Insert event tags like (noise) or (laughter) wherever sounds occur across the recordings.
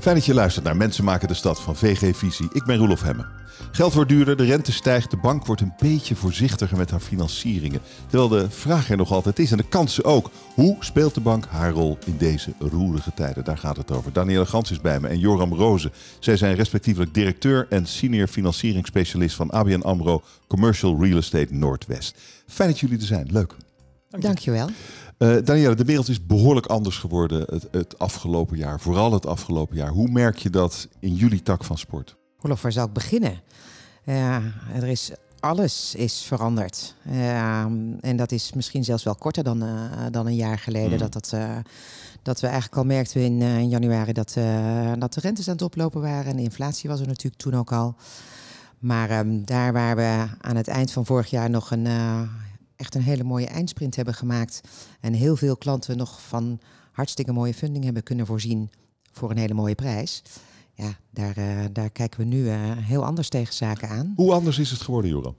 Fijn dat je luistert naar Mensen maken de stad van VG Visie. Ik ben Roelof Hemmen. Geld wordt duurder, de rente stijgt, de bank wordt een beetje voorzichtiger met haar financieringen. Terwijl de vraag er nog altijd is en de kansen ook. Hoe speelt de bank haar rol in deze roerige tijden? Daar gaat het over. Danielle Gans is bij me en Joram Rozen. Zij zijn respectievelijk directeur en senior financieringsspecialist van ABN AMRO Commercial Real Estate Noordwest. Fijn dat jullie er zijn. Leuk. Dank je. Dankjewel. Uh, Danielle, de wereld is behoorlijk anders geworden het, het, afgelopen jaar. Vooral het afgelopen jaar. Hoe merk je dat in jullie tak van sport? Roelof, waar zou ik beginnen? Uh, er is, alles is veranderd. Uh, en dat is misschien zelfs wel korter dan, dan een jaar geleden. Mm. Dat, dat, dat we eigenlijk al merkten in, in januari dat, dat de rentes aan het oplopen waren. En de inflatie was er natuurlijk toen ook al. Maar um, daar waar we aan het eind van vorig jaar nog een echt een hele mooie eindsprint hebben gemaakt. En heel veel klanten nog van hartstikke mooie funding hebben kunnen voorzien voor een hele mooie prijs. Ja, daar, uh, daar kijken we nu uh, heel anders tegen zaken aan. Hoe anders is het geworden, Joram?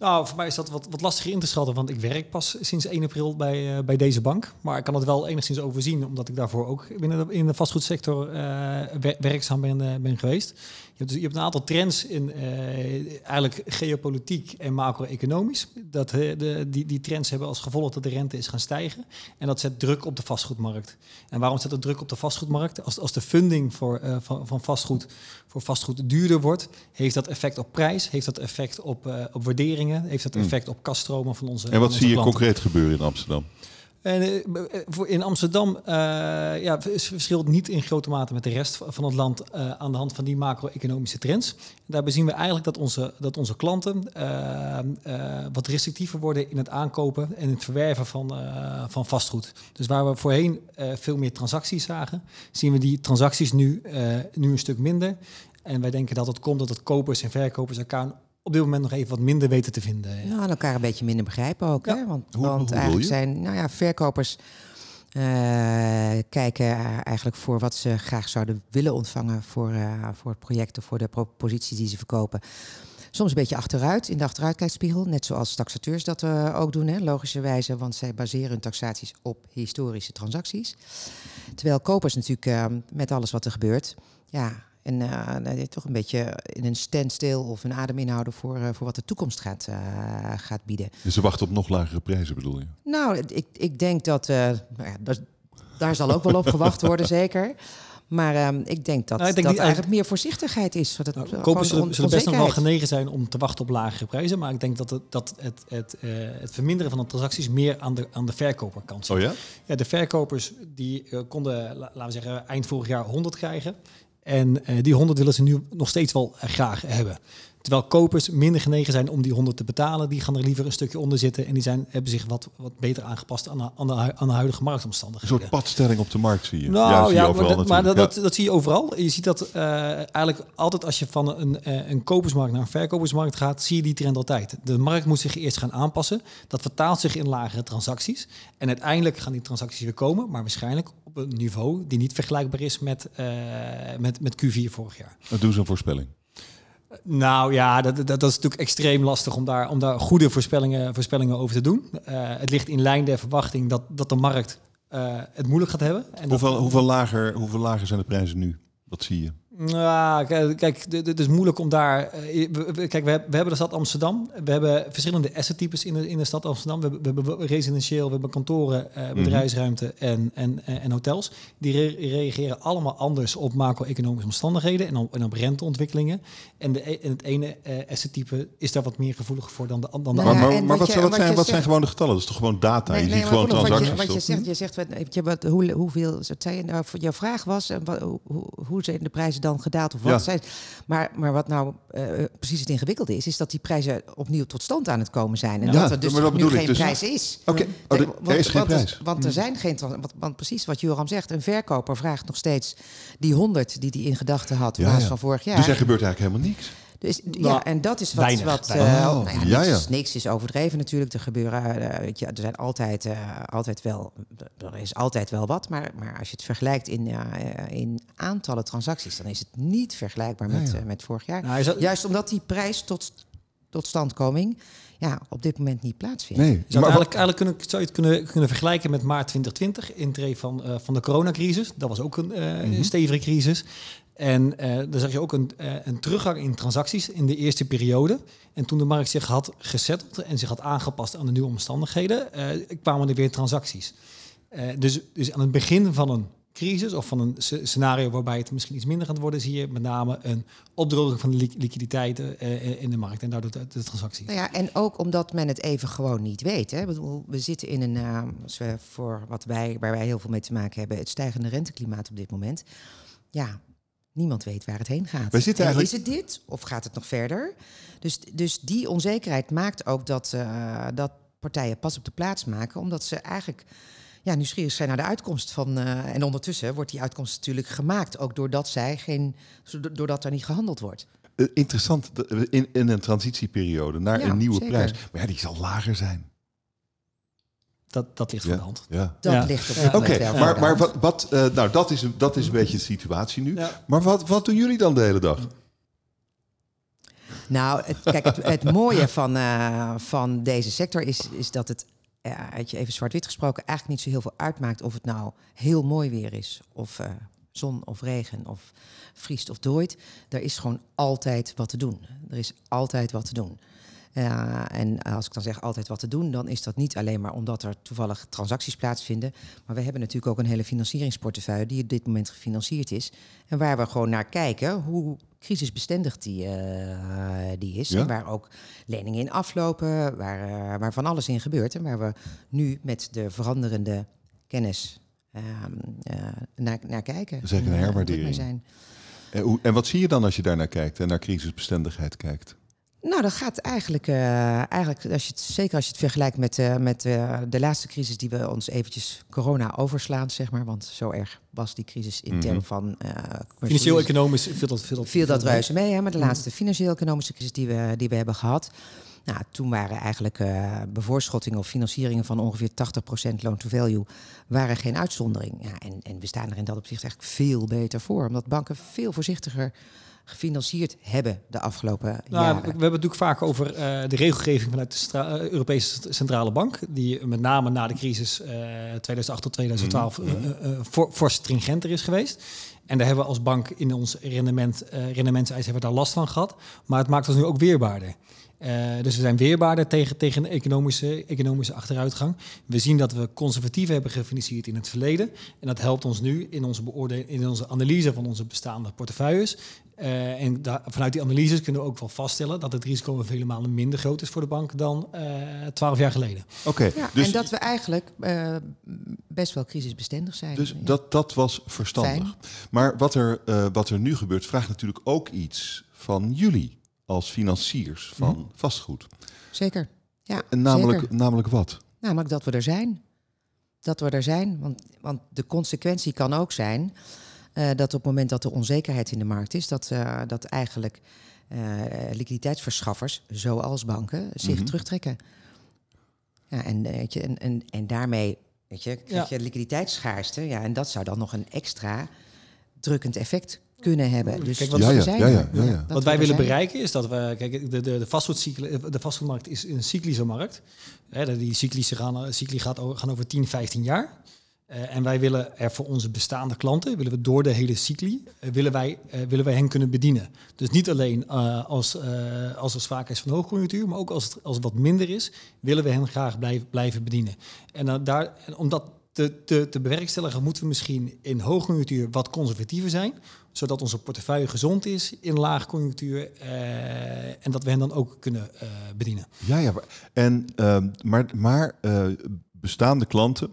Nou, voor mij is dat wat, wat lastiger in te schatten, want ik werk pas sinds 1 april bij, uh, bij deze bank. Maar ik kan het wel enigszins overzien, omdat ik daarvoor ook binnen de, in de vastgoedsector uh, werkzaam ben, uh, ben geweest. Je hebt, dus, je hebt een aantal trends in eigenlijk geopolitiek en macro-economisch. Dat, de, die, die trends hebben als gevolg dat de rente is gaan stijgen. En dat zet druk op de vastgoedmarkt. En waarom zet dat druk op de vastgoedmarkt? Als, als de funding voor, van, van vastgoed voor vastgoed duurder wordt, heeft dat effect op prijs, heeft dat effect op, op waarderingen heeft het hmm. effect op kaststromen van onze En wat zie je concreet gebeuren in Amsterdam? En eh, voor in Amsterdam uh, ja, verschilt niet in grote mate met de rest van het land aan de hand van die macro-economische trends. Daarbij zien we eigenlijk dat onze, dat onze klanten wat restrictiever worden in het aankopen en het verwerven van, van vastgoed. Dus waar we voorheen veel meer transacties zagen, zien we die transacties nu, nu een stuk minder. En wij denken dat het komt dat het kopers en verkopers elkaar op dit moment nog even wat minder weten te vinden. Ja, en elkaar een beetje minder begrijpen ook. Hè? Want, hoe, want hoe eigenlijk zijn nou ja, verkopers uh, kijken eigenlijk voor wat ze graag zouden willen ontvangen voor, uh, voor het project of voor de proposities die ze verkopen. Soms een beetje achteruit in de achteruitkijkspiegel, net zoals taxateurs dat uh, ook doen, hè, logischerwijze, want zij baseren hun taxaties op historische transacties. Terwijl kopers natuurlijk met alles wat er gebeurt, ja, en uh, toch een beetje in een standstill of een adem inhouden voor, uh, voor wat de toekomst gaat, uh, gaat bieden. Dus ze wachten op nog lagere prijzen, bedoel je? Nou, ik, ik denk dat. Nou ja, daar, daar zal ook wel op gewacht worden, (laughs) zeker. Maar um, ik denk dat nou, ik denk dat eigenlijk meer voorzichtigheid is. Het nou, kopers zullen, zullen best nog wel genegen zijn om te wachten op lagere prijzen. Maar ik denk dat het, dat het, het, uh, het verminderen van de transacties meer aan de, aan de verkoperkant zit. Oh ja? Ja, de verkopers die uh, konden, laten we zeggen, eind vorig jaar 100 krijgen. En uh, die 100 willen ze nu nog steeds wel graag hebben. Terwijl kopers minder genegen zijn om die 100 te betalen. Die gaan er liever een stukje onder zitten. En die zijn, hebben zich wat, wat beter aangepast aan de, aan, de, aan de huidige marktomstandigheden. Een soort padstelling op de markt zie je. Nou ja, maar, dat, maar dat, dat, dat, zie je overal. Je ziet dat uh, eigenlijk altijd als je van een, uh, een kopersmarkt naar een verkopersmarkt gaat, zie je die trend altijd. De markt moet zich eerst gaan aanpassen. Dat vertaalt zich in lagere transacties. En uiteindelijk gaan die transacties weer komen. Maar waarschijnlijk op een niveau die niet vergelijkbaar is met, uh, met, met Q4 vorig jaar. Wat doen ze een voorspelling? Nou ja, dat, dat, dat, is natuurlijk extreem lastig om daar, om daar goede voorspellingen, voorspellingen over te doen. Uh, het ligt in lijn der verwachting dat, dat de markt uh, het moeilijk gaat hebben. En hoeveel, dat, hoeveel, lager, hoeveel lager zijn de prijzen nu? Wat zie je? Nou, kijk, het is moeilijk om daar. Eh, kijk, we hebben de stad Amsterdam. We hebben verschillende assettypes in de, in de stad Amsterdam. We hebben, we hebben residentieel, we hebben kantoren, eh, mhm. bedrijfsruimte en, en, en hotels. Die re reageren allemaal anders op macro-economische omstandigheden en op, en op renteontwikkelingen. En, de, en het ene uh, assettype is daar wat meer gevoelig voor dan de, dan de nou andere. maar, maar, wat, wat, zijn, wat zijn gewoon de getallen? Dat is toch gewoon data? Nee, je nee, ziet gewoon transacties. Wat je, wat je zegt, je zegt wat, wat, hoe, hoeveel. Wat zei je, nou, jouw vraag was, wat, hoe, hoe zijn de prijzen dan? Gedaald of wat. Ja. Maar, maar wat nou uh, precies het ingewikkelde is, is dat die prijzen opnieuw tot stand aan het komen zijn. En dat er dus nu geen dus prijs is. Oké, okay. oh, er is geen want, prijs. Want er zijn geen... Want, want, precies wat Joram zegt, een verkoper vraagt nog steeds die 100 die hij in gedachten had, ja, ja. van vorig jaar. Dus er gebeurt eigenlijk helemaal niks. Dus, ja, nou, en dat is wat. Weinig, wat uh, oh, nou ja, niks, Is, niks is overdreven natuurlijk. Er gebeuren. Uh, weet je, er zijn altijd, uh, altijd wel. Er is altijd wel wat. Maar, maar als je het vergelijkt in, in aantallen transacties, dan is het niet vergelijkbaar met, met vorig jaar. Nou, Juist omdat die prijs tot totstandkoming ja, op dit moment niet plaatsvindt. Nee, zou, maar eigenlijk, eigenlijk kunnen, zou je het kunnen, kunnen vergelijken met maart 2020, intree van, eh, van de coronacrisis. Dat was ook een, eh, Mhm. een stevige crisis. En eh dan zag je ook een, eh, een teruggang in transacties in de eerste periode. En toen de markt zich had gesetteld en zich had aangepast aan de nieuwe omstandigheden, eh, kwamen er weer transacties. Dus, dus aan het begin van een crisis of van een sce- scenario waarbij het misschien iets minder gaat worden, zie je met name een opdroging van de li- liquiditeiten in de markt en daardoor de, de transacties. Nou ja, en ook omdat men het even gewoon niet weet. Hè. We zitten in een, voor wat wij, waar wij heel veel mee te maken hebben, het stijgende renteklimaat op dit moment. Ja, niemand weet waar het heen gaat. Zitten eigenlijk- Is het dit of gaat het nog verder? Dus, dus die onzekerheid maakt ook dat, eh, dat partijen pas op de plaats maken, omdat ze eigenlijk ja, nieuwsgierig zijn naar de uitkomst van. eh, en ondertussen wordt die uitkomst natuurlijk gemaakt, ook doordat zij geen, doordat er niet gehandeld wordt. Eh, interessant, in, in een transitieperiode naar Ja, een nieuwe zeker. prijs. Maar ja, die zal lager zijn. Dat, dat ligt Ja. voor de hand. Ja. Dat Ja. ligt op dit wel maar, maar wat, wat eh, nou dat is, een, dat is een beetje de situatie nu. Ja. Maar wat, wat doen jullie dan de hele dag? Nou, het, kijk, het, het mooie van, eh, van deze sector is, is dat het, had je even zwart-wit gesproken, eigenlijk niet zo heel veel uitmaakt of het nou heel mooi weer is, of eh, zon of regen, of vriest of dooit. Er is gewoon altijd wat te doen. Er is altijd wat te doen. Ja, en als ik dan zeg altijd wat te doen, dan is dat niet alleen maar omdat er toevallig transacties plaatsvinden. Maar we hebben natuurlijk ook een hele financieringsportefeuille die op dit moment gefinancierd is. En waar we gewoon naar kijken hoe crisisbestendig die, eh, die is. Ja? En waar ook leningen in aflopen, waar, eh, waar van alles in gebeurt. En waar we nu met de veranderende kennis ehm, eh, naar, naar kijken. Eigenlijk een En, herwaardering. mee zijn. En, hoe, en wat zie je dan als je daar naar kijkt en naar crisisbestendigheid kijkt? Nou, dat gaat eigenlijk, eh, eigenlijk als je het, zeker als je het vergelijkt met, eh, met eh, de laatste crisis die we ons eventjes corona overslaan, zeg maar. Want zo erg was die crisis in Mhm. termen van... eh, Financieel-economisch viel dat, viel dat, viel dat reuze mee, hè, maar de Mhm. laatste financieel-economische crisis die we, die we hebben gehad. Nou, toen waren eigenlijk eh, bevoorschottingen of financieringen van ongeveer 80% loan-to-value waren geen uitzondering. Ja, en, en we staan er in dat opzicht eigenlijk veel beter voor, omdat banken veel voorzichtiger gefinancierd hebben de afgelopen Nou, jaren. we hebben het natuurlijk vaak over eh, de regelgeving vanuit de eh, Europese Centrale Bank, die met name na de crisis eh 2008 tot 2012 Mhm. eh, eh, eh, for- fors stringenter is geweest. En daar hebben we als bank in ons rendement, rendementseis hebben we daar last van gehad. Maar het maakt ons nu ook weerbaarder. Eh, dus we zijn weerbaarder tegen, tegen een economische, economische achteruitgang. We zien dat we conservatief hebben gefinancierd in het verleden. En dat helpt ons nu in onze, beoordeling, in onze analyse van onze bestaande portefeuilles. Eh, en vanuit die analyses kunnen we ook wel vaststellen dat het risico vele malen minder groot is voor de bank dan twaalf jaar geleden. Oké, Ja, dus, en dat we eigenlijk eh, best wel crisisbestendig zijn. dus Ja. dat, dat was verstandig. Fijn. Maar wat er, eh, wat er nu gebeurt, vraagt natuurlijk ook iets van jullie als financiers van Mhm. vastgoed. Zeker. Ja, En namelijk, zeker. namelijk wat? Namelijk dat we er zijn. Dat we er zijn. Want, want de consequentie kan ook zijn eh, dat op het moment dat er onzekerheid in de markt is, dat, eh, dat eigenlijk eh, liquiditeitsverschaffers, zoals banken, zich Mhm. terugtrekken. Ja, en, weet je, en, en, en daarmee weet je, krijg je liquiditeitsschaarste. Ja, en dat zou dan nog een extra drukkend effect kunnen hebben. Dus Kijk, wat- Ja, zijn ja, ja, ja, ja. Dat Wat wij willen zijn. bereiken is dat we, kijk, de, de, de, vastgoedcycle, de vastgoedmarkt is een cyclische markt. Hè, dat die cyclische gaan, cycli gaat over, gaan over 10, 15 jaar. Eh, en wij willen er voor onze bestaande klanten, willen we door de hele cycli, eh, willen, wij, eh, willen wij hen kunnen bedienen. Dus niet alleen eh, als, eh, als er sprake is van hoogconjunctuur, maar ook als het, als het wat minder is, willen we hen graag blijven, blijven bedienen. En dan daar, en om dat te, te, te bewerkstelligen, moeten we misschien in hoogconjunctuur wat conservatiever zijn, zodat onze portefeuille gezond is in laagconjunctuur eh, en dat we hen dan ook kunnen eh, bedienen. Ja, ja. maar- En, ehm, maar maar eh, bestaande klanten,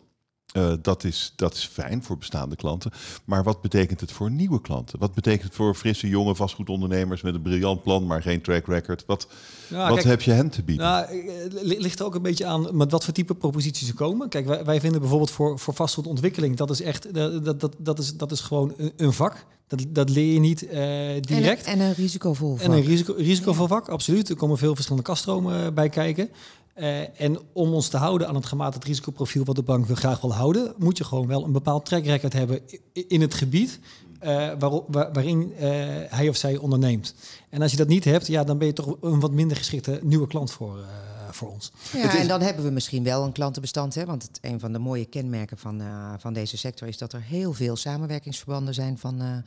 dat, is, dat is fijn voor bestaande klanten. Maar wat betekent het voor nieuwe klanten? Wat betekent het voor frisse, jonge vastgoedondernemers met een briljant plan, maar geen track record? Wat, wat kijk, heb je hen te bieden? Nou, li- ligt er ook een beetje aan met wat voor type proposities er komen. Kijk, wij, wij vinden bijvoorbeeld voor, voor vastgoedontwikkeling, dat is echt, dat, dat, dat, dat, is, dat is gewoon een, een vak. Dat, dat leer je niet eh, direct. en een risicovol En een vak. risico, risicovol vak, absoluut. Er komen veel verschillende kaststromen eh, bij kijken. Eh, en om ons te houden aan het gematigd risicoprofiel wat de bank wil graag wil houden, moet je gewoon wel een bepaald track record hebben in het gebied uh, waarin uh, hij of zij onderneemt. En als je dat niet hebt, ja, dan ben je toch een wat minder geschikte nieuwe klant voor, voor ons. Ja, en dan hebben we misschien wel een klantenbestand. Hè? Want het, een van de mooie kenmerken van, van deze sector is dat er heel veel samenwerkingsverbanden zijn van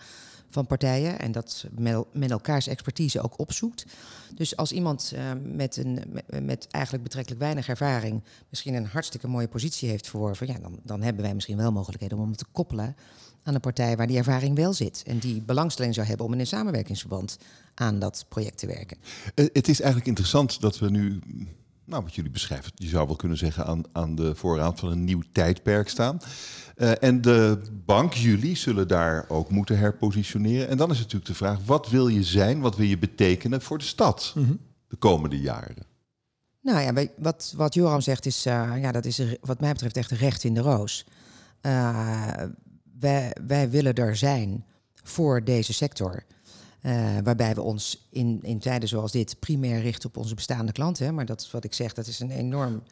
van partijen en dat met, elkaars expertise ook opzoekt. Dus als iemand uh, met, een, met, met, eigenlijk betrekkelijk weinig ervaring misschien een hartstikke mooie positie heeft verworven, ja, dan, dan hebben wij misschien wel mogelijkheden om hem te koppelen aan een partij waar die ervaring wel zit en die belangstelling zou hebben om in een samenwerkingsverband aan dat project te werken. Uh, het is eigenlijk interessant dat we nu nou, wat jullie beschrijven, je zou wel kunnen zeggen, aan, aan de voorraad van een nieuw tijdperk staan. Uh, en de bank, jullie, zullen daar ook moeten herpositioneren. En dan is natuurlijk de vraag, wat wil je zijn, wat wil je betekenen voor de stad mm -hmm. de komende jaren? Nou ja, wat, wat Joram zegt is, uh, ja, dat is wat mij betreft echt recht in de roos. Uh, wij, wij willen er zijn voor deze sector. Uh, waarbij we ons in, in tijden zoals dit primair richten op onze bestaande klanten. Maar dat is wat ik zeg, dat is een enorm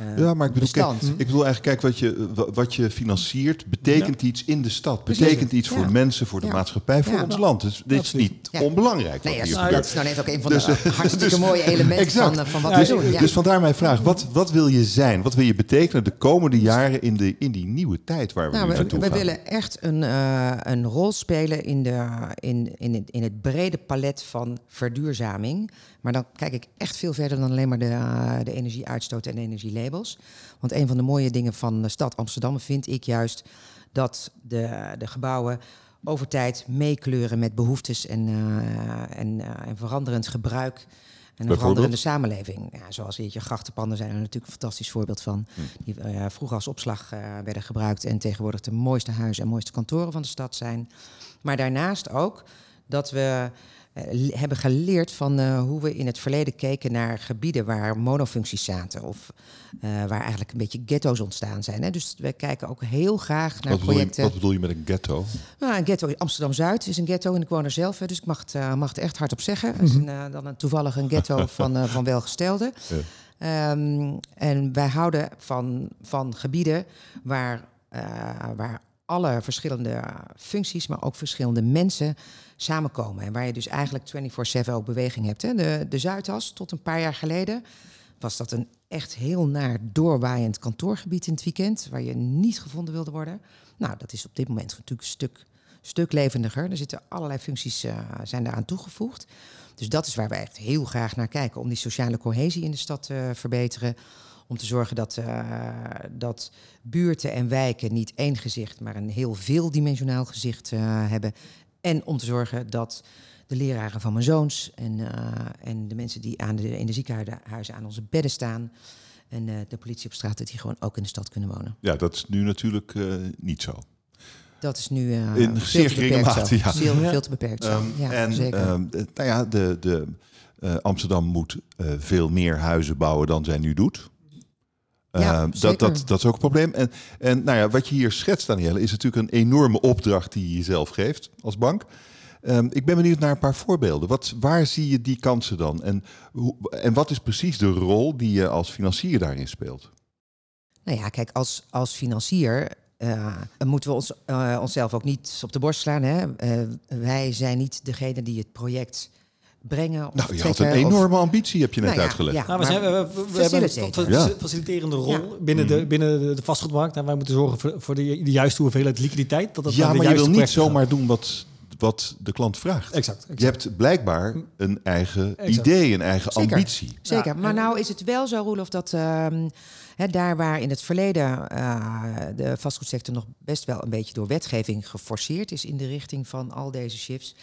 uh, ja, maar ik bedoel, kijk, ik bedoel eigenlijk, kijk, wat je, wat je financiert betekent ja. iets in de stad. Betekent iets voor mensen, voor de maatschappij, voor ons land. Dus dit is niet onbelangrijk. Nee, wat nou, dat is nou net ook een van dus, de hartstikke dus, mooie elementen van, van, wat we doen. Dus vandaar mijn vraag, wat, wat wil je zijn? Wat wil je betekenen de komende jaren in, de, in die nieuwe tijd waar we nou, nu naartoe we, gaan? We willen echt een, uh, een rol spelen in, de, in, in, het, in het brede palet van verduurzaming. Maar dan kijk ik echt veel verder dan alleen maar de, uh, de energieuitstoot en de energielabels. Want een van de mooie dingen van de stad Amsterdam vind ik juist dat de, de gebouwen over tijd meekleuren met behoeftes en, uh, en, uh, en veranderend gebruik. En een veranderende samenleving. Ja, zoals je grachtenpanden zijn er natuurlijk een fantastisch voorbeeld van. Hm. Die uh, vroeger als opslag werden gebruikt en tegenwoordig de mooiste huizen en mooiste kantoren van de stad zijn. Maar daarnaast ook dat we uh, hebben geleerd van uh, hoe we in het verleden keken naar gebieden waar monofuncties zaten. Of uh, waar eigenlijk een beetje ghetto's ontstaan zijn. Hè. Dus we kijken ook heel graag naar wat projecten. Je, wat bedoel je met een ghetto? Nou, een ghetto Amsterdam-Zuid is een ghetto en ik woon er zelf. Hè, dus ik mag het, mag het echt hardop zeggen. Is een, dan een, toevallig een ghetto (laughs) van, van welgestelden. Ja. Um, en wij houden van, van gebieden waar, waar alle verschillende functies, maar ook verschillende mensen samenkomen. En waar je dus eigenlijk 24-7 ook beweging hebt. Hè. De, de Zuidas, tot een paar jaar geleden, was dat een echt heel naar doorwaaiend kantoorgebied in het weekend, waar je niet gevonden wilde worden. Nou, dat is op dit moment natuurlijk een stuk, stuk levendiger. Er zitten allerlei functies uh, zijn daaraan toegevoegd. Dus dat is waar we echt heel graag naar kijken, om die sociale cohesie in de stad te verbeteren. Om te zorgen dat, uh, dat buurten en wijken niet één gezicht, maar een heel veeldimensionaal gezicht uh, hebben. En om te zorgen dat de leraren van mijn zoons en, uh, en de mensen die aan de, in de ziekenhuizen aan onze bedden staan. En uh, de politie op straat, dat die gewoon ook in de stad kunnen wonen. Ja, dat is nu natuurlijk uh, niet zo. Dat is nu uh, in zeer geringe mate. Ja. Veel, veel te beperkt. Zo. Um, ja, en zeker. Um, nou ja, de, de, Amsterdam moet veel meer huizen bouwen dan zij nu doet. Ja, uh, dat, dat, dat is ook een probleem. En, en nou ja, wat je hier schetst, Danielle, is natuurlijk een enorme opdracht die je jezelf geeft als bank. Um, ik ben benieuwd naar een paar voorbeelden. Wat, waar zie je die kansen dan? En, hoe, en wat is precies de rol die je als financier daarin speelt? Nou ja, kijk, als, als financier uh, moeten we ons, uh, onszelf ook niet op de borst slaan. Hè? Uh, wij zijn niet degene die het project brengen. Of nou, je had een enorme of... ambitie, heb je net nou ja, uitgelegd. Ja, nou, we, zijn, we, we, we hebben een faciliterende rol ja. binnen, de, binnen de, vastgoedmarkt. En wij moeten zorgen voor, voor de, de juiste hoeveelheid liquiditeit. Dat dat ja, de maar je wil niet zomaar gaat. doen wat, wat de klant vraagt. Exact, exact. Je hebt blijkbaar een eigen exact. idee, een eigen Zeker. ambitie. Zeker, ja. maar nou is het wel zo, Roelof, dat... Uh, He, daar waar in het verleden uh, de vastgoedsector nog best wel een beetje door wetgeving geforceerd is in de richting van al deze shifts,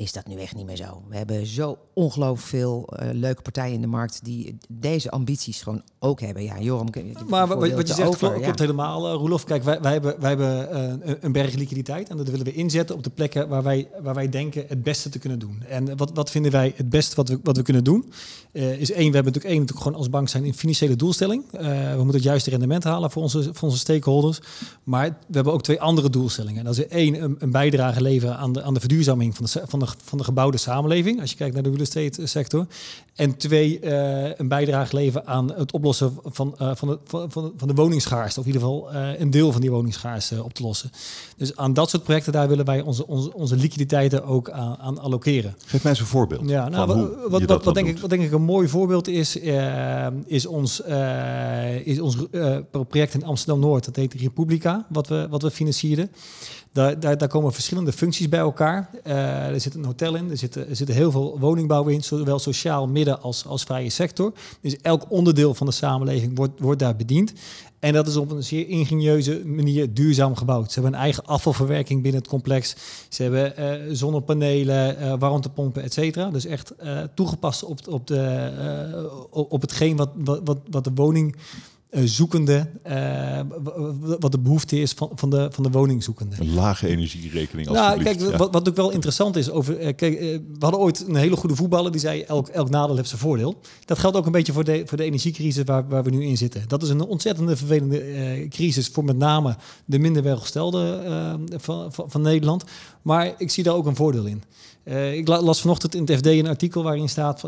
is dat nu echt niet meer zo. We hebben zo ongelooflijk veel uh, leuke partijen in de markt die deze ambities gewoon ook hebben. Ja, Joram, maar wat, wat je zegt over, klopt, ja. klopt helemaal, uh, Roelof. Kijk, wij, wij hebben, wij hebben uh, een berg liquiditeit en dat willen we inzetten op de plekken waar wij, waar wij denken het beste te kunnen doen. En wat, wat vinden wij het beste wat we, wat we kunnen doen? is één, we hebben natuurlijk één natuurlijk gewoon als bank zijn in financiële doelstelling. we moeten het juiste rendement halen voor onze, voor onze stakeholders. Maar we hebben ook twee andere doelstellingen. Dat is één, een, een bijdrage leveren aan de, aan de verduurzaming van de, van de van de gebouwde samenleving, als je kijkt naar de real estate sector. En twee, uh, een bijdrage leveren aan het oplossen van, uh, van, de, van, van de woningschaarste. Of in ieder geval uh, een deel van die woningschaarste op te lossen. Dus aan dat soort projecten, daar willen wij onze, onze, onze liquiditeiten ook aan, aan allokeren. Geef mij eens een voorbeeld. Ja, nou, wat, wat, wat, wat denk ik, wat denk ik een mooi voorbeeld is, is ons, is ons project in Amsterdam-Noord. Dat heet Republica, wat we, wat we financierden. Daar, daar, daar, komen verschillende functies bij elkaar. Uh, er zit een hotel in, er zitten, er heel veel woningbouw in, zowel sociaal, midden als, als vrije sector. Dus elk onderdeel van de samenleving wordt, wordt daar bediend. En dat is op een zeer ingenieuze manier duurzaam gebouwd. Ze hebben een eigen afvalverwerking binnen het complex. Ze hebben uh, zonnepanelen, uh, warmtepompen, et cetera. Dus echt toegepast op, op, de, op hetgeen wat, wat, wat de woning zoekende, uh, wat de behoefte is van, van, de, van de woningzoekende. Een lage energierekening. Nou, kijk, ja. wat, wat ook wel interessant is over. Uh, kijk, we hadden ooit een hele goede voetballer die zei: elk, elk nadeel heeft zijn voordeel. Dat geldt ook een beetje voor de, voor de energiecrisis waar, waar we nu in zitten. Dat is een ontzettende vervelende crisis voor met name de minder welgestelde van, van, van, Nederland. Maar ik zie daar ook een voordeel in. ik las vanochtend in het FD een artikel waarin staat: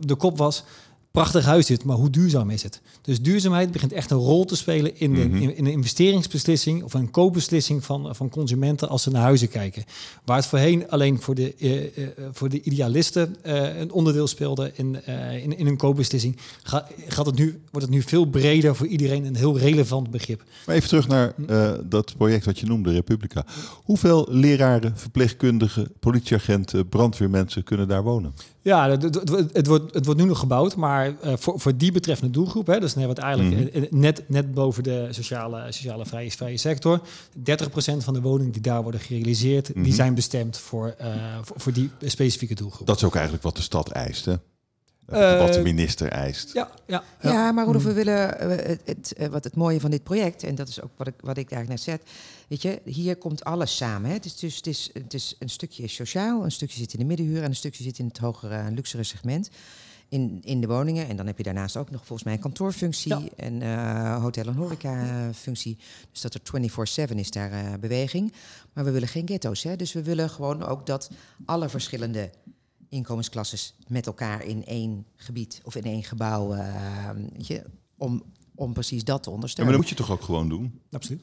de kop was prachtig huis zit, maar hoe duurzaam is het? Dus duurzaamheid begint echt een rol te spelen in de, mhm. in, de investeringsbeslissing of een koopbeslissing van, van consumenten als ze naar huizen kijken. Waar het voorheen alleen voor de, uh, uh, voor de idealisten uh, een onderdeel speelde in, in, in een koopbeslissing, gaat, gaat het nu, wordt het nu veel breder voor iedereen een heel relevant begrip. Maar even terug naar dat project wat je noemde, Republica. Hoeveel leraren, verpleegkundigen, politieagenten, brandweermensen kunnen daar wonen? Ja, het, het, wordt, het wordt nu nog gebouwd, maar uh, voor, voor die betreffende doelgroep, hè, dus wat eigenlijk mm -hmm. net, net boven de sociale, sociale vrije, vrije sector, 30% van de woningen die daar worden gerealiseerd, mm -hmm. die mhm. zijn bestemd voor, uh, voor, voor, die specifieke doelgroep. Dat is ook eigenlijk wat de stad eist, hè? Wat de minister eist. Ja, ja, ja. maar Rudolf, we willen het, het, wat het mooie van dit project, en dat is ook wat ik, wat ik eigenlijk net zei, weet je, hier komt alles samen. Hè? Het, is dus, het, is, het is een stukje sociaal, een stukje zit in de middenhuur en een stukje zit in het hogere, luxere segment. In, in de woningen. En dan heb je daarnaast ook nog volgens mij een kantoorfunctie ja. en uh, hotel- en horeca-functie. Dus dat er 24-7 is daar uh, beweging. Maar we willen geen ghetto's. Hè? Dus we willen gewoon ook dat alle verschillende inkomensklasses met elkaar in één gebied of in één gebouw. Uh, je, om, om precies dat te ondersteunen. Ja, maar dat moet je toch ook gewoon doen? Absoluut.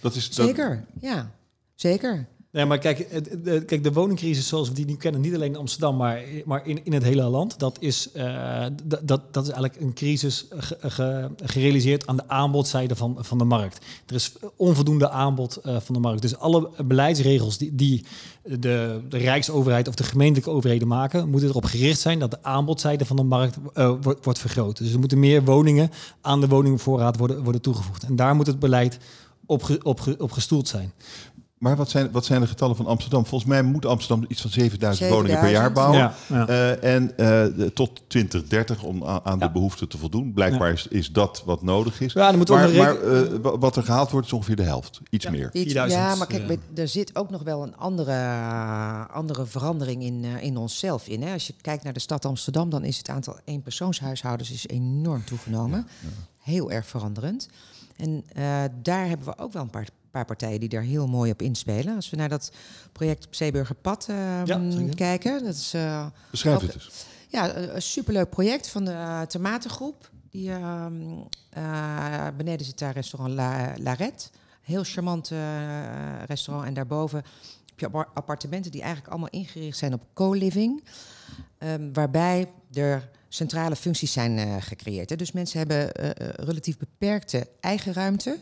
Dat is, Zeker, ja. Zeker. Nee, maar kijk, kijk, de woningcrisis zoals we die nu kennen, niet alleen in Amsterdam, maar, maar in, in het hele land, dat is, uh, dat, dat is eigenlijk een crisis ge, gerealiseerd aan de aanbodzijde van, van de markt. Er is onvoldoende aanbod uh, van de markt. Dus alle beleidsregels die, die de, de, Rijksoverheid of de gemeentelijke overheden maken, moeten erop gericht zijn dat de aanbodzijde van de markt uh, wordt, wordt vergroot. Dus er moeten meer woningen aan de woningvoorraad worden, worden toegevoegd. En daar moet het beleid op, op, op gestoeld zijn. Maar wat zijn, wat zijn de getallen van Amsterdam? Volgens mij moet Amsterdam iets van 7000 woningen per jaar bouwen. Ja, ja. Uh, en uh, tot 2030 om aan de ja. behoeften te voldoen. Blijkbaar is, is dat wat nodig is. Ja, dan moet maar maar uh, wat er gehaald wordt is ongeveer de helft. Iets meer. Iets, ja, maar kijk, er zit ook nog wel een andere, andere verandering in, in onszelf in. Hè. Als je kijkt naar de stad Amsterdam, dan is het aantal eenpersoonshuishoudens is enorm toegenomen. Heel erg veranderend. En daar hebben we ook wel een paar paar partijen die daar heel mooi op inspelen. Als we naar dat project op Zeeburgerpad uh, ja, kijken. Dat is, uh, Beschrijf het eens. Ja, een superleuk project van de uh, Tomatengroep. Die, uh, beneden zit daar restaurant La, Larette. Heel charmant restaurant. En daarboven heb je appartementen die eigenlijk allemaal ingericht zijn op co-living. Um, waarbij er centrale functies zijn gecreëerd. Hè. Dus mensen hebben relatief beperkte eigen ruimte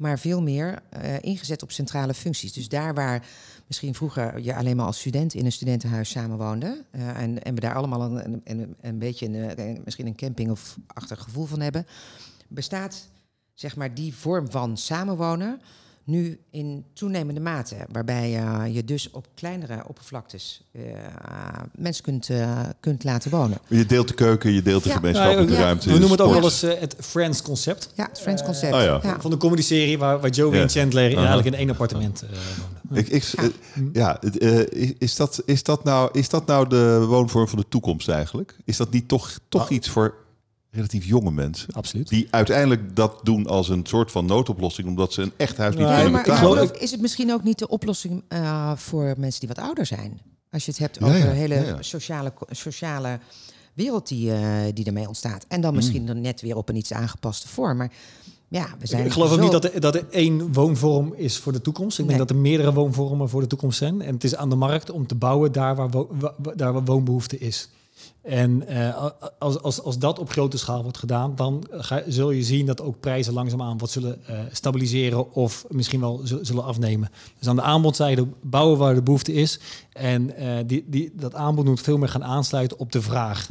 maar veel meer uh, ingezet op centrale functies. Dus daar waar misschien vroeger je alleen maar als student in een studentenhuis samenwoonde... Uh, en, en we daar allemaal een, een, een beetje een, misschien een camping of achtig gevoel van hebben... bestaat zeg maar die vorm van samenwonen nu in toenemende mate, waarbij uh, je dus op kleinere oppervlaktes uh, mensen kunt, uh, kunt laten wonen. Je deelt de keuken, je deelt de ja. gemeenschappelijke ja, ruimte. We noemen het ook wel eens het Friends concept. Ja, het Friends concept. Oh, ja. Van de comedy-serie waar, waar Joey en Chandler -huh. eigenlijk in één appartement wonen. Ik, ik, ja, is, dat, is, dat nou, is dat nou de woonvorm van de toekomst eigenlijk? Is dat niet toch, toch ah. iets voor relatief jonge mensen. Absoluut. Die uiteindelijk dat doen als een soort van noodoplossing, omdat ze een echt huis niet ja, kunnen betalen. is het misschien ook niet de oplossing uh, voor mensen die wat ouder zijn? Als je het hebt over ja, de hele ja, ja. Sociale, sociale wereld die, eh, die ermee ontstaat. En dan misschien dan net weer op een iets aangepaste vorm. Maar ja, we zijn Ik geloof ook niet dat er, dat er één woonvorm is voor de toekomst. Ik Nee. denk dat er meerdere woonvormen voor de toekomst zijn. En het is aan de markt om te bouwen daar waar, wo- waar woonbehoefte is. En eh, als, als, als dat op grote schaal wordt gedaan, dan ga, zul je zien dat ook prijzen langzaamaan wat zullen eh, stabiliseren of misschien wel zu- zullen afnemen. Dus aan de aanbodzijde bouwen waar de behoefte is. En eh, die, die, dat aanbod moet veel meer gaan aansluiten op de vraag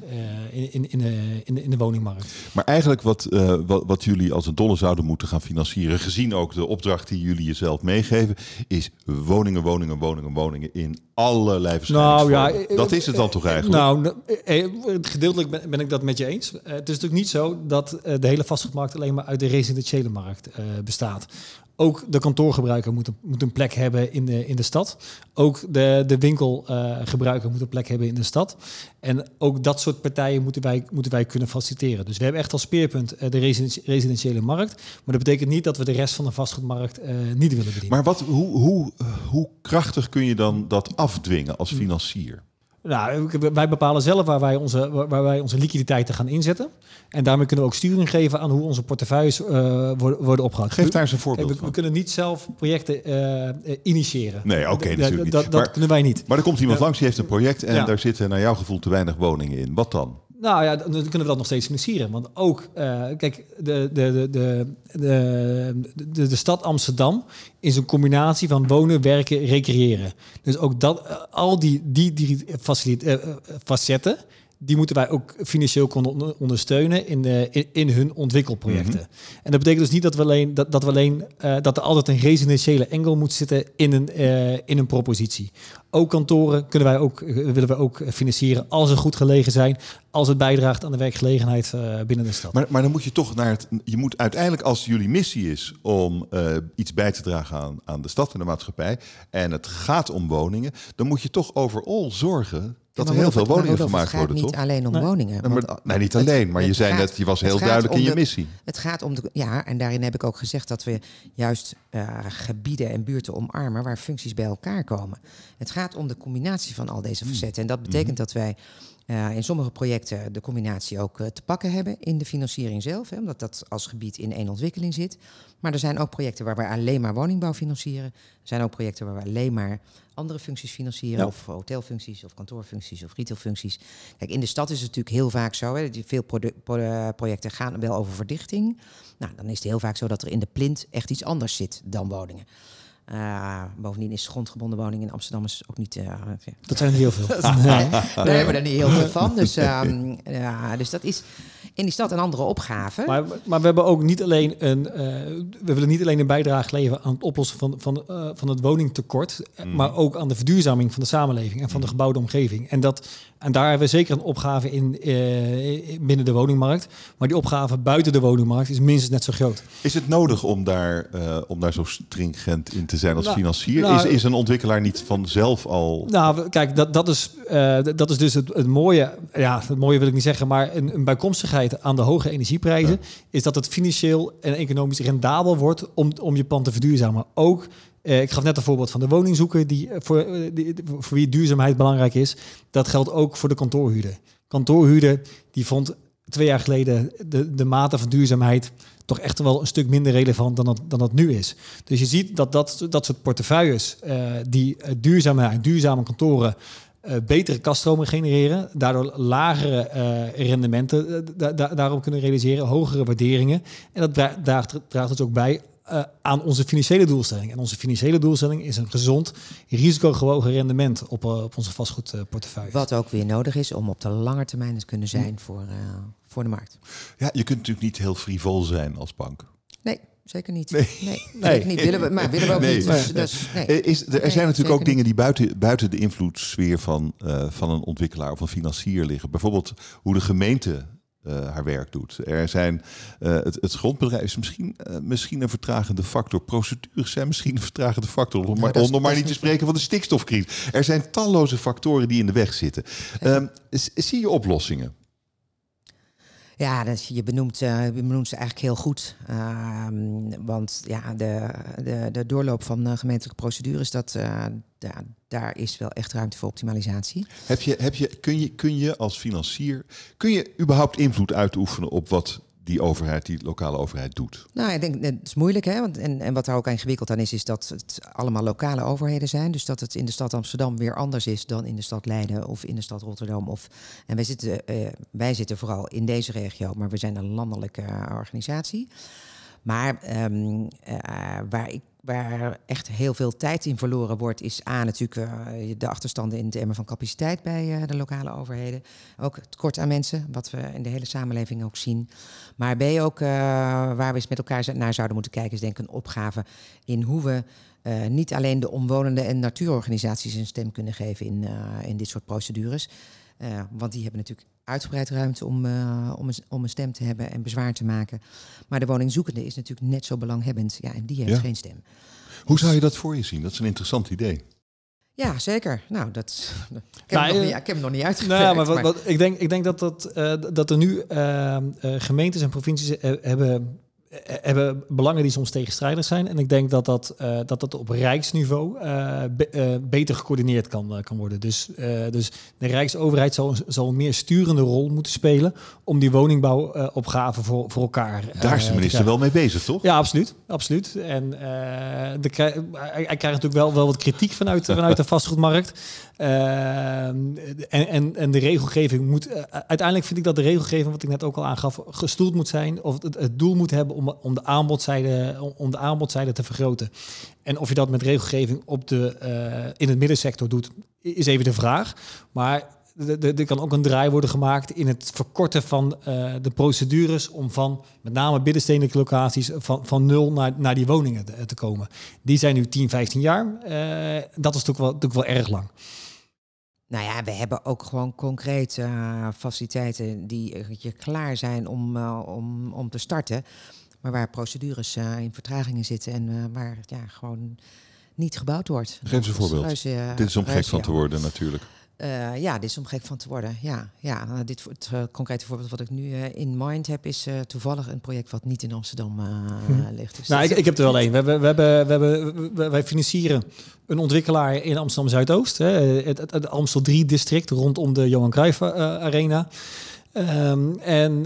in, in, in, de, in, de, in de woningmarkt. Maar eigenlijk wat, wat, wat jullie als een dolle zouden moeten gaan financieren, gezien ook de opdracht die jullie jezelf meegeven, is woningen, woningen, woningen, woningen in allerlei verschillende Nou, ja, Dat is het dan toch eigenlijk? Nou, eh, gedeeltelijk ben, ik dat met je eens. Eh, het is natuurlijk niet zo dat eh, de hele vastgoedmarkt alleen maar uit de residentiële markt eh, bestaat. Ook de kantoorgebruiker moet een, moet een plek hebben in de, in de stad. Ook de, de winkelgebruiker moet een plek hebben in de stad. En ook dat soort partijen moeten wij, moeten wij kunnen faciliteren. Dus we hebben echt als speerpunt de residenti- residentiële markt. Maar dat betekent niet dat we de rest van de vastgoedmarkt niet willen bedienen. Maar wat, hoe, hoe, hoe krachtig kun je dan dat afdwingen als financier? Nou, wij bepalen zelf waar wij, onze, waar wij onze liquiditeiten gaan inzetten. En daarmee kunnen we ook sturing geven aan hoe onze portefeuilles eh, worden, worden opgehaald. Geef daar eens een Kijk, voorbeeld we, we van. kunnen niet zelf projecten eh, eh, initiëren. Nee, oké, natuurlijk niet. Dat, dat Maar- kunnen wij niet. Maar er komt iemand langs, die heeft een project en Ja. daar zitten naar jouw gevoel te weinig woningen in. Wat dan? Nou ja, dan kunnen we dat nog steeds financieren. Want ook, eh, kijk, de, de, de, de, de, stad Amsterdam is een combinatie van wonen, werken, recreëren. Dus ook dat, eh, al die, die, die eh, facetten, die moeten wij ook financieel kunnen onder- ondersteunen in, de, in, in hun ontwikkelprojecten. En dat betekent dus niet dat we alleen, dat, dat we alleen eh, dat er altijd een residentiële engel moet zitten in een, eh, in een propositie. Ook kantoren kunnen wij ook, eh, willen we ook financieren als ze goed gelegen zijn, als het bijdraagt aan de werkgelegenheid binnen de stad. Maar, maar dan moet je toch naar het. Je moet uiteindelijk, als jullie missie is om iets bij te dragen aan, aan de stad en de maatschappij. en het gaat om woningen. dan moet je toch overal zorgen dat er heel veel woningen gemaakt worden, Het gaat toch? niet alleen om Nee. woningen. Ja, maar- nee, niet alleen. Maar je zei gaat- net, je was heel duidelijk in je de- missie. Het gaat om de. Ja, en daarin heb ik ook gezegd dat we juist eh, gebieden en buurten omarmen waar functies bij elkaar komen. Het gaat om de combinatie van al deze facetten. En dat betekent dat wij eh, in sommige projecten de combinatie ook eh, te pakken hebben in de financiering zelf, hè, omdat dat als gebied in één ontwikkeling zit. Maar er zijn ook projecten waar we alleen maar woningbouw financieren. Er zijn ook projecten waar we alleen maar andere functies financieren, Ja. of hotelfuncties, of kantoorfuncties, of retailfuncties. Kijk, in de stad is het natuurlijk heel vaak zo. Hè, die veel eh, projecten gaan wel over verdichting. Nou, dan is het heel vaak zo dat er in de plint echt iets anders zit dan woningen. Eh, bovendien is grondgebonden woning in Amsterdam is ook niet. eh, Dat zijn er heel veel. (laughs) Nee, (laughs) daar hebben we er niet heel veel (laughs) van. Dus, ehm, ja, dus dat is in die stad een andere opgave. Maar, maar we hebben ook niet alleen een, eh, we willen niet alleen een bijdrage leveren aan het oplossen van, van, eh, van het woningtekort, eh, maar ook aan de verduurzaming van de samenleving en van de gebouwde omgeving. En, dat, en daar hebben we zeker een opgave in eh, binnen de woningmarkt. Maar die opgave buiten de woningmarkt is minstens net zo groot. Is het nodig om daar, eh, om daar zo stringent in te zijn als Nou, financier? nou- is, is een ontwikkelaar niet vanzelf al. Nou, kijk, dat, dat, is, eh, dat is dus het, het mooie. Ja, het mooie wil ik niet zeggen, maar een, een bijkomstigheid aan de hoge energieprijzen is dat het financieel en economisch rendabel wordt om, om je pand te verduurzamen. Ook, eh, ik gaf net een voorbeeld van de woningzoeker, die, eh, voor, die, voor wie duurzaamheid belangrijk is. Dat geldt ook voor de kantoorhuurder. Kantoorhuurder die vond twee jaar geleden de, de mate van duurzaamheid toch echt wel een stuk minder relevant dan dat, dan dat nu is. Dus je ziet dat dat, dat soort portefeuilles eh, die eh, duurzame, duurzame kantoren eh, betere kaststromen genereren, daardoor lagere rendementen da- da- daarop kunnen realiseren, hogere waarderingen. En dat dra- draagt, draagt dus ook bij eh, aan onze financiële doelstelling. En onze financiële doelstelling is een gezond, risicogewogen rendement op, eh, op onze vastgoedportefeuille. Wat ook weer nodig is om op de lange termijn te kunnen zijn voor, eh, voor de markt. Ja, je kunt natuurlijk niet heel frivol zijn als bank. Nee, zeker niet. Nee. Nee, (laughs) zeker niet. Willen we, maar willen we ook Nee. niet. Dus, dus, nee. Eh, Is, er Nee, zijn natuurlijk ook dingen die buiten, buiten de invloedssfeer van, eh, van een ontwikkelaar of een financier liggen. Bijvoorbeeld hoe de gemeente eh, haar werk doet. Er zijn, eh, het, het grondbedrijf is misschien, eh, misschien een vertragende factor. Procedures zijn misschien een vertragende factor. Om, maar, om maar niet te spreken van de stikstofcrisis. Er zijn talloze factoren die in de weg zitten. Ehm, zie je oplossingen? Ja, dat, je, benoemt, uh, je benoemt ze eigenlijk heel goed. Uh, want ja, de, de, de doorloop van uh, gemeentelijke procedures, dat, da, daar is wel echt ruimte voor optimalisatie. Heb je, heb je, kun, je, kun je als financier, kun je überhaupt invloed uitoefenen op wat die overheid, die lokale overheid doet? Nou, ik denk, het is moeilijk, hè? Want, en, en wat daar ook ingewikkeld aan is, is dat het allemaal lokale overheden zijn. Dus dat het in de stad Amsterdam weer anders is dan in de stad Leiden of in de stad Rotterdam. Of, en wij zitten, uh, wij zitten vooral in deze regio, maar we zijn een landelijke organisatie. Maar um, uh, waar ik waar echt heel veel tijd in verloren wordt, is A natuurlijk uh, de achterstanden in het emmer van capaciteit bij uh, de lokale overheden. Ook tekort aan mensen, wat we in de hele samenleving ook zien. Maar B ook uh, waar we eens met elkaar naar zouden moeten kijken, is denk ik een opgave in hoe we niet alleen de omwonenden en natuurorganisaties een stem kunnen geven in, in dit soort procedures. want die hebben natuurlijk uitgebreid ruimte om, uh, om, een, om een stem te hebben en bezwaar te maken. Maar de woningzoekende is natuurlijk net zo belanghebbend. Ja, en die heeft ja. geen stem. Hoe zou je dat voor je zien? Dat is een interessant idee. Ja, zeker. Nou, dat, (laughs) ik, heb nou, nog niet, ik heb hem nog niet uitgewerkt. Nou, maar, wat, wat, ik, denk, ik denk dat, dat, uh, dat er nu uh, gemeentes en provincies hebben hebben belangen die soms tegenstrijdig zijn. En ik denk dat dat, uh, dat, dat op rijksniveau uh, be, uh, beter gecoördineerd kan, kan worden. Dus, dus de Rijksoverheid zal, zal een meer sturende rol moeten spelen om die woningbouwopgave voor, voor elkaar Daar is de minister wel mee bezig, toch? Ja, absoluut. absoluut. En de, hij, hij krijgt natuurlijk wel, wel wat kritiek vanuit, (laughs) vanuit de vastgoedmarkt. en, en, en de regelgeving moet... uiteindelijk vind ik dat de regelgeving, wat ik net ook al aangaf, gestoeld moet zijn. Of het, het doel moet hebben om, om, de aanbodzijde, om de aanbodzijde te vergroten. En of je dat met regelgeving op de, uh, in het middensector doet, is even de vraag. Maar er kan ook een draai worden gemaakt in het verkorten van uh, de procedures om van met name binnenstedelijke locaties van, van nul naar, naar die woningen te, komen. Die zijn nu 10, 15 jaar. Uh, dat is natuurlijk wel, wel erg lang. Nou ja, we hebben ook gewoon concrete faciliteiten die je klaar zijn om, om, om te starten. Maar waar procedures uh, in vertragingen zitten en waar ja, gewoon niet gebouwd wordt. Geef eens een voorbeeld. Ruizen, dit is om gek van te worden natuurlijk. Uh, ja, dit is om gek van te worden. Ja, ja uh, dit, het uh, concrete voorbeeld wat ik nu in mind heb, is toevallig een project wat niet in Amsterdam hm. ligt. Dus nou, ik, ik, heb er wel één. We, hebben, we, hebben, we hebben, wij financieren een ontwikkelaar in Amsterdam Zuidoost, hè, het, het, het Amstel 3 district rondom de Johan Cruijff Arena. Um, en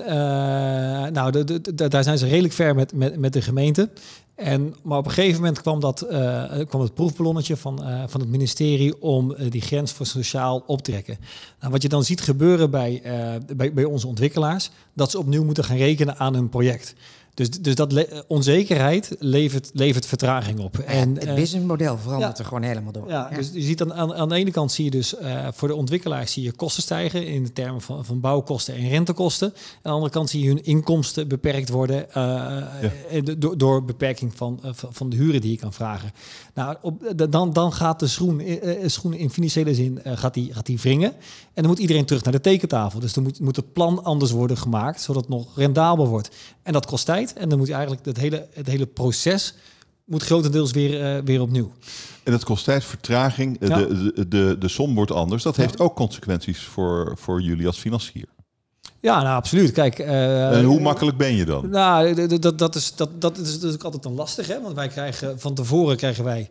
nou, de, de, daar zijn ze redelijk ver met, met, de gemeente. En, maar op een gegeven moment kwam, dat, uh, kwam het proefballonnetje van, uh, van het ministerie om die grens voor sociaal op te trekken. Nou, wat je dan ziet gebeuren bij, bij, bij onze ontwikkelaars, dat ze opnieuw moeten gaan rekenen aan hun project. Dus, dus dat onzekerheid levert, levert vertraging op. Ja, en, het businessmodel verandert ja, er gewoon helemaal door. Ja, dus je ziet dan aan, aan de ene kant zie je dus uh, voor de ontwikkelaars zie je kosten stijgen in de termen van, van bouwkosten en rentekosten. Aan de andere kant zie je hun inkomsten beperkt worden uh, ja. door, door beperking van, uh, van de huren die je kan vragen. Nou, op, dan, dan gaat de schoen, schoen in financiële zin gaat die, gaat die wringen. En dan moet iedereen terug naar de tekentafel. Dus dan moet, moet het plan anders worden gemaakt, zodat het nog rendabel wordt. En dat kost tijd. En dan moet je eigenlijk het hele, het hele proces moet grotendeels weer, uh, weer opnieuw. En dat kost tijd, vertraging, ja. de, de, de, de som wordt anders. Dat heeft ja. ook consequenties voor, voor jullie als financier. Ja, nou absoluut. Kijk, uh, en hoe makkelijk ben je dan? Nou, dat, dat, is, dat, dat is natuurlijk altijd een lastig, hè? Want wij krijgen van tevoren krijgen wij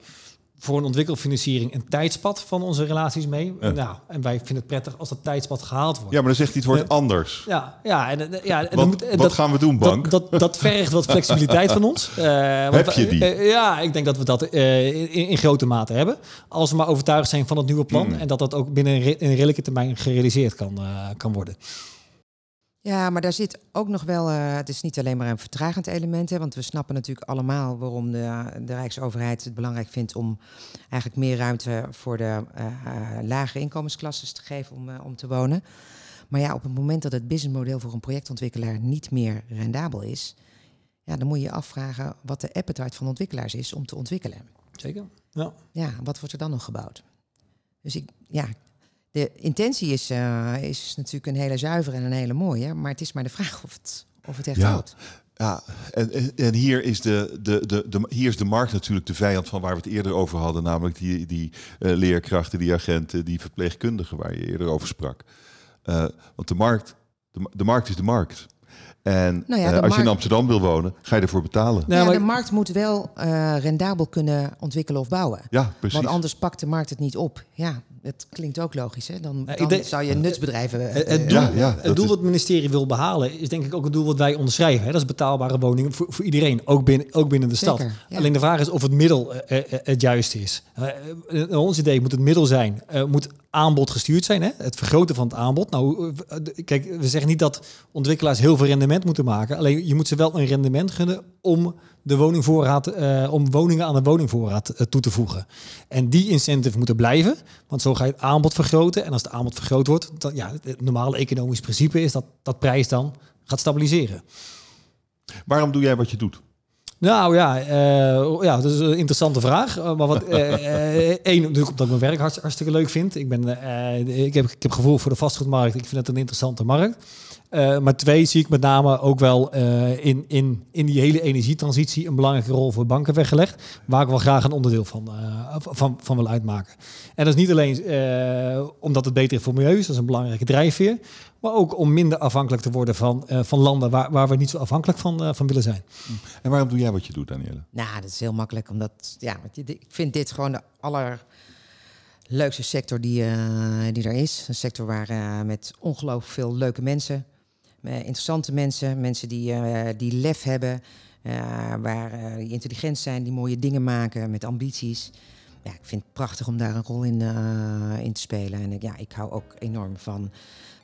voor een ontwikkelfinanciering een tijdspad van onze relaties mee. Ja. Nou, en wij vinden het prettig als dat tijdspad gehaald wordt. Ja, maar dan zegt hij het wordt anders. Ja, ja, en, ja, en wat, moet, wat dat, gaan we doen, bank? Dat, dat, dat vergt wat (laughs) flexibiliteit van ons. Uh, Heb je die? Uh, ja, ik denk dat we dat in, in, grote mate hebben. Als we maar overtuigd zijn van het nieuwe plan mm. en dat dat ook binnen een redelijke termijn gerealiseerd kan, kan worden. Ja, maar daar zit ook nog wel, uh, het is niet alleen maar een vertragend element, hè, want we snappen natuurlijk allemaal waarom de, de Rijksoverheid het belangrijk vindt om eigenlijk meer ruimte voor de uh, lagere inkomensklasses te geven om, uh, om te wonen. Maar ja, op het moment dat het businessmodel voor een projectontwikkelaar niet meer rendabel is, ja, dan moet je je afvragen wat de appetite van ontwikkelaars is om te ontwikkelen. Zeker. Ja. Ja, wat wordt er dan nog gebouwd? Dus ik, ja, de intentie is, uh, is natuurlijk een hele zuivere en een hele mooie. Maar het is maar de vraag of het, of het echt ja. houdt. Ja, en, en hier, is de, de, de, de, hier is de markt natuurlijk de vijand van waar we het eerder over hadden. Namelijk die, die uh, leerkrachten, die agenten, die verpleegkundigen waar je eerder over sprak. Uh, want de markt, de, de markt is de markt. En Nou ja, eh, als je in Amsterdam wil wonen, ga je ervoor betalen. Nou, ja, maar- de markt moet wel eh, rendabel kunnen ontwikkelen of bouwen. Ja, precies. Want anders pakt de markt het niet op. Ja, het klinkt ook logisch. Hè? Dan, dan denk- zou je nutsbedrijven... Het, eh, het doel, Ja, ja, dat het doel is- wat het ministerie wil behalen is denk ik ook het doel wat wij onderschrijven. Hè? Dat is betaalbare woningen voor, voor iedereen, ook binnen, ook binnen de stad. Zeker, ja. Alleen de vraag is of het middel het juiste is. Ons idee moet het middel zijn, eh, moet aanbod gestuurd zijn, hè? het vergroten van het aanbod. Nou, kijk, we zeggen niet dat ontwikkelaars heel veel rendement moeten maken. Alleen je moet ze wel een rendement gunnen om de woningvoorraad, eh, om woningen aan de woningvoorraad eh, toe te voegen. En die incentive moeten blijven, want zo ga je het aanbod vergroten. En als het aanbod vergroot wordt, dan ja, het normale economisch principe is dat dat prijs dan gaat stabiliseren. Waarom doe jij wat je doet? Nou ja, eh, ja, dat is een interessante vraag. Maar wat, (laughs) één, natuurlijk omdat ik mijn werk hartst- hartstikke leuk vind. Ik, ben, ik, heb, ik heb gevoel voor de vastgoedmarkt. Ik vind het een interessante markt. Eh, maar twee, zie ik met name ook wel eh, in, in, in die hele energietransitie een belangrijke rol voor banken weggelegd. Waar ik wel graag een onderdeel van, eh, van, van wil uitmaken. En dat is niet alleen eh, omdat het beter is voor milieu is, dat is een belangrijke drijfveer. Maar ook om minder afhankelijk te worden van, eh, van landen waar, waar we niet zo afhankelijk van, eh, van willen zijn. En waarom doe jij wat je doet, Danielle? Nou, dat is heel makkelijk. Omdat, ja, ik vind dit gewoon de allerleukste sector die, eh, die er is. Een sector waar eh, met ongelooflijk veel leuke mensen, interessante mensen, mensen die, eh, die lef hebben, eh, waar eh, die intelligent zijn, die mooie dingen maken met ambities. Ja, ik vind het prachtig om daar een rol in, eh, in te spelen. En ik- ja, ik hou ook enorm van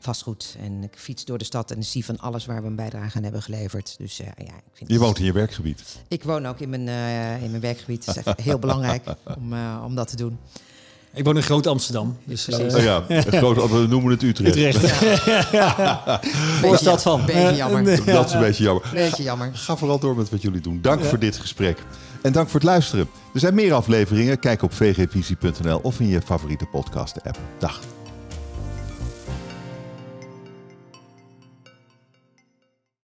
vastgoed. En ik fiets door de stad en zie van alles waar we een bijdrage aan hebben geleverd. Dus eh, ja, ik vind Je woont in je werkgebied. ik woon ook in mijn, eh, in mijn werkgebied. Het is echt heel belangrijk (laughs) om, eh, om dat te doen. Ik woon in Groot Amsterdam. Dus, eh, Oh ja, (laughs) het grote, we noemen het Utrecht. Utrecht. (laughs) (laughs) Voorstad van. Beetje jammer. Dat is een beetje jammer. Beetje jammer. Ga vooral door met wat jullie doen. Dank voor dit gesprek. En dank voor het luisteren. Er zijn meer afleveringen. Kijk op vgvisie.nl of in je favoriete podcast app. Dag.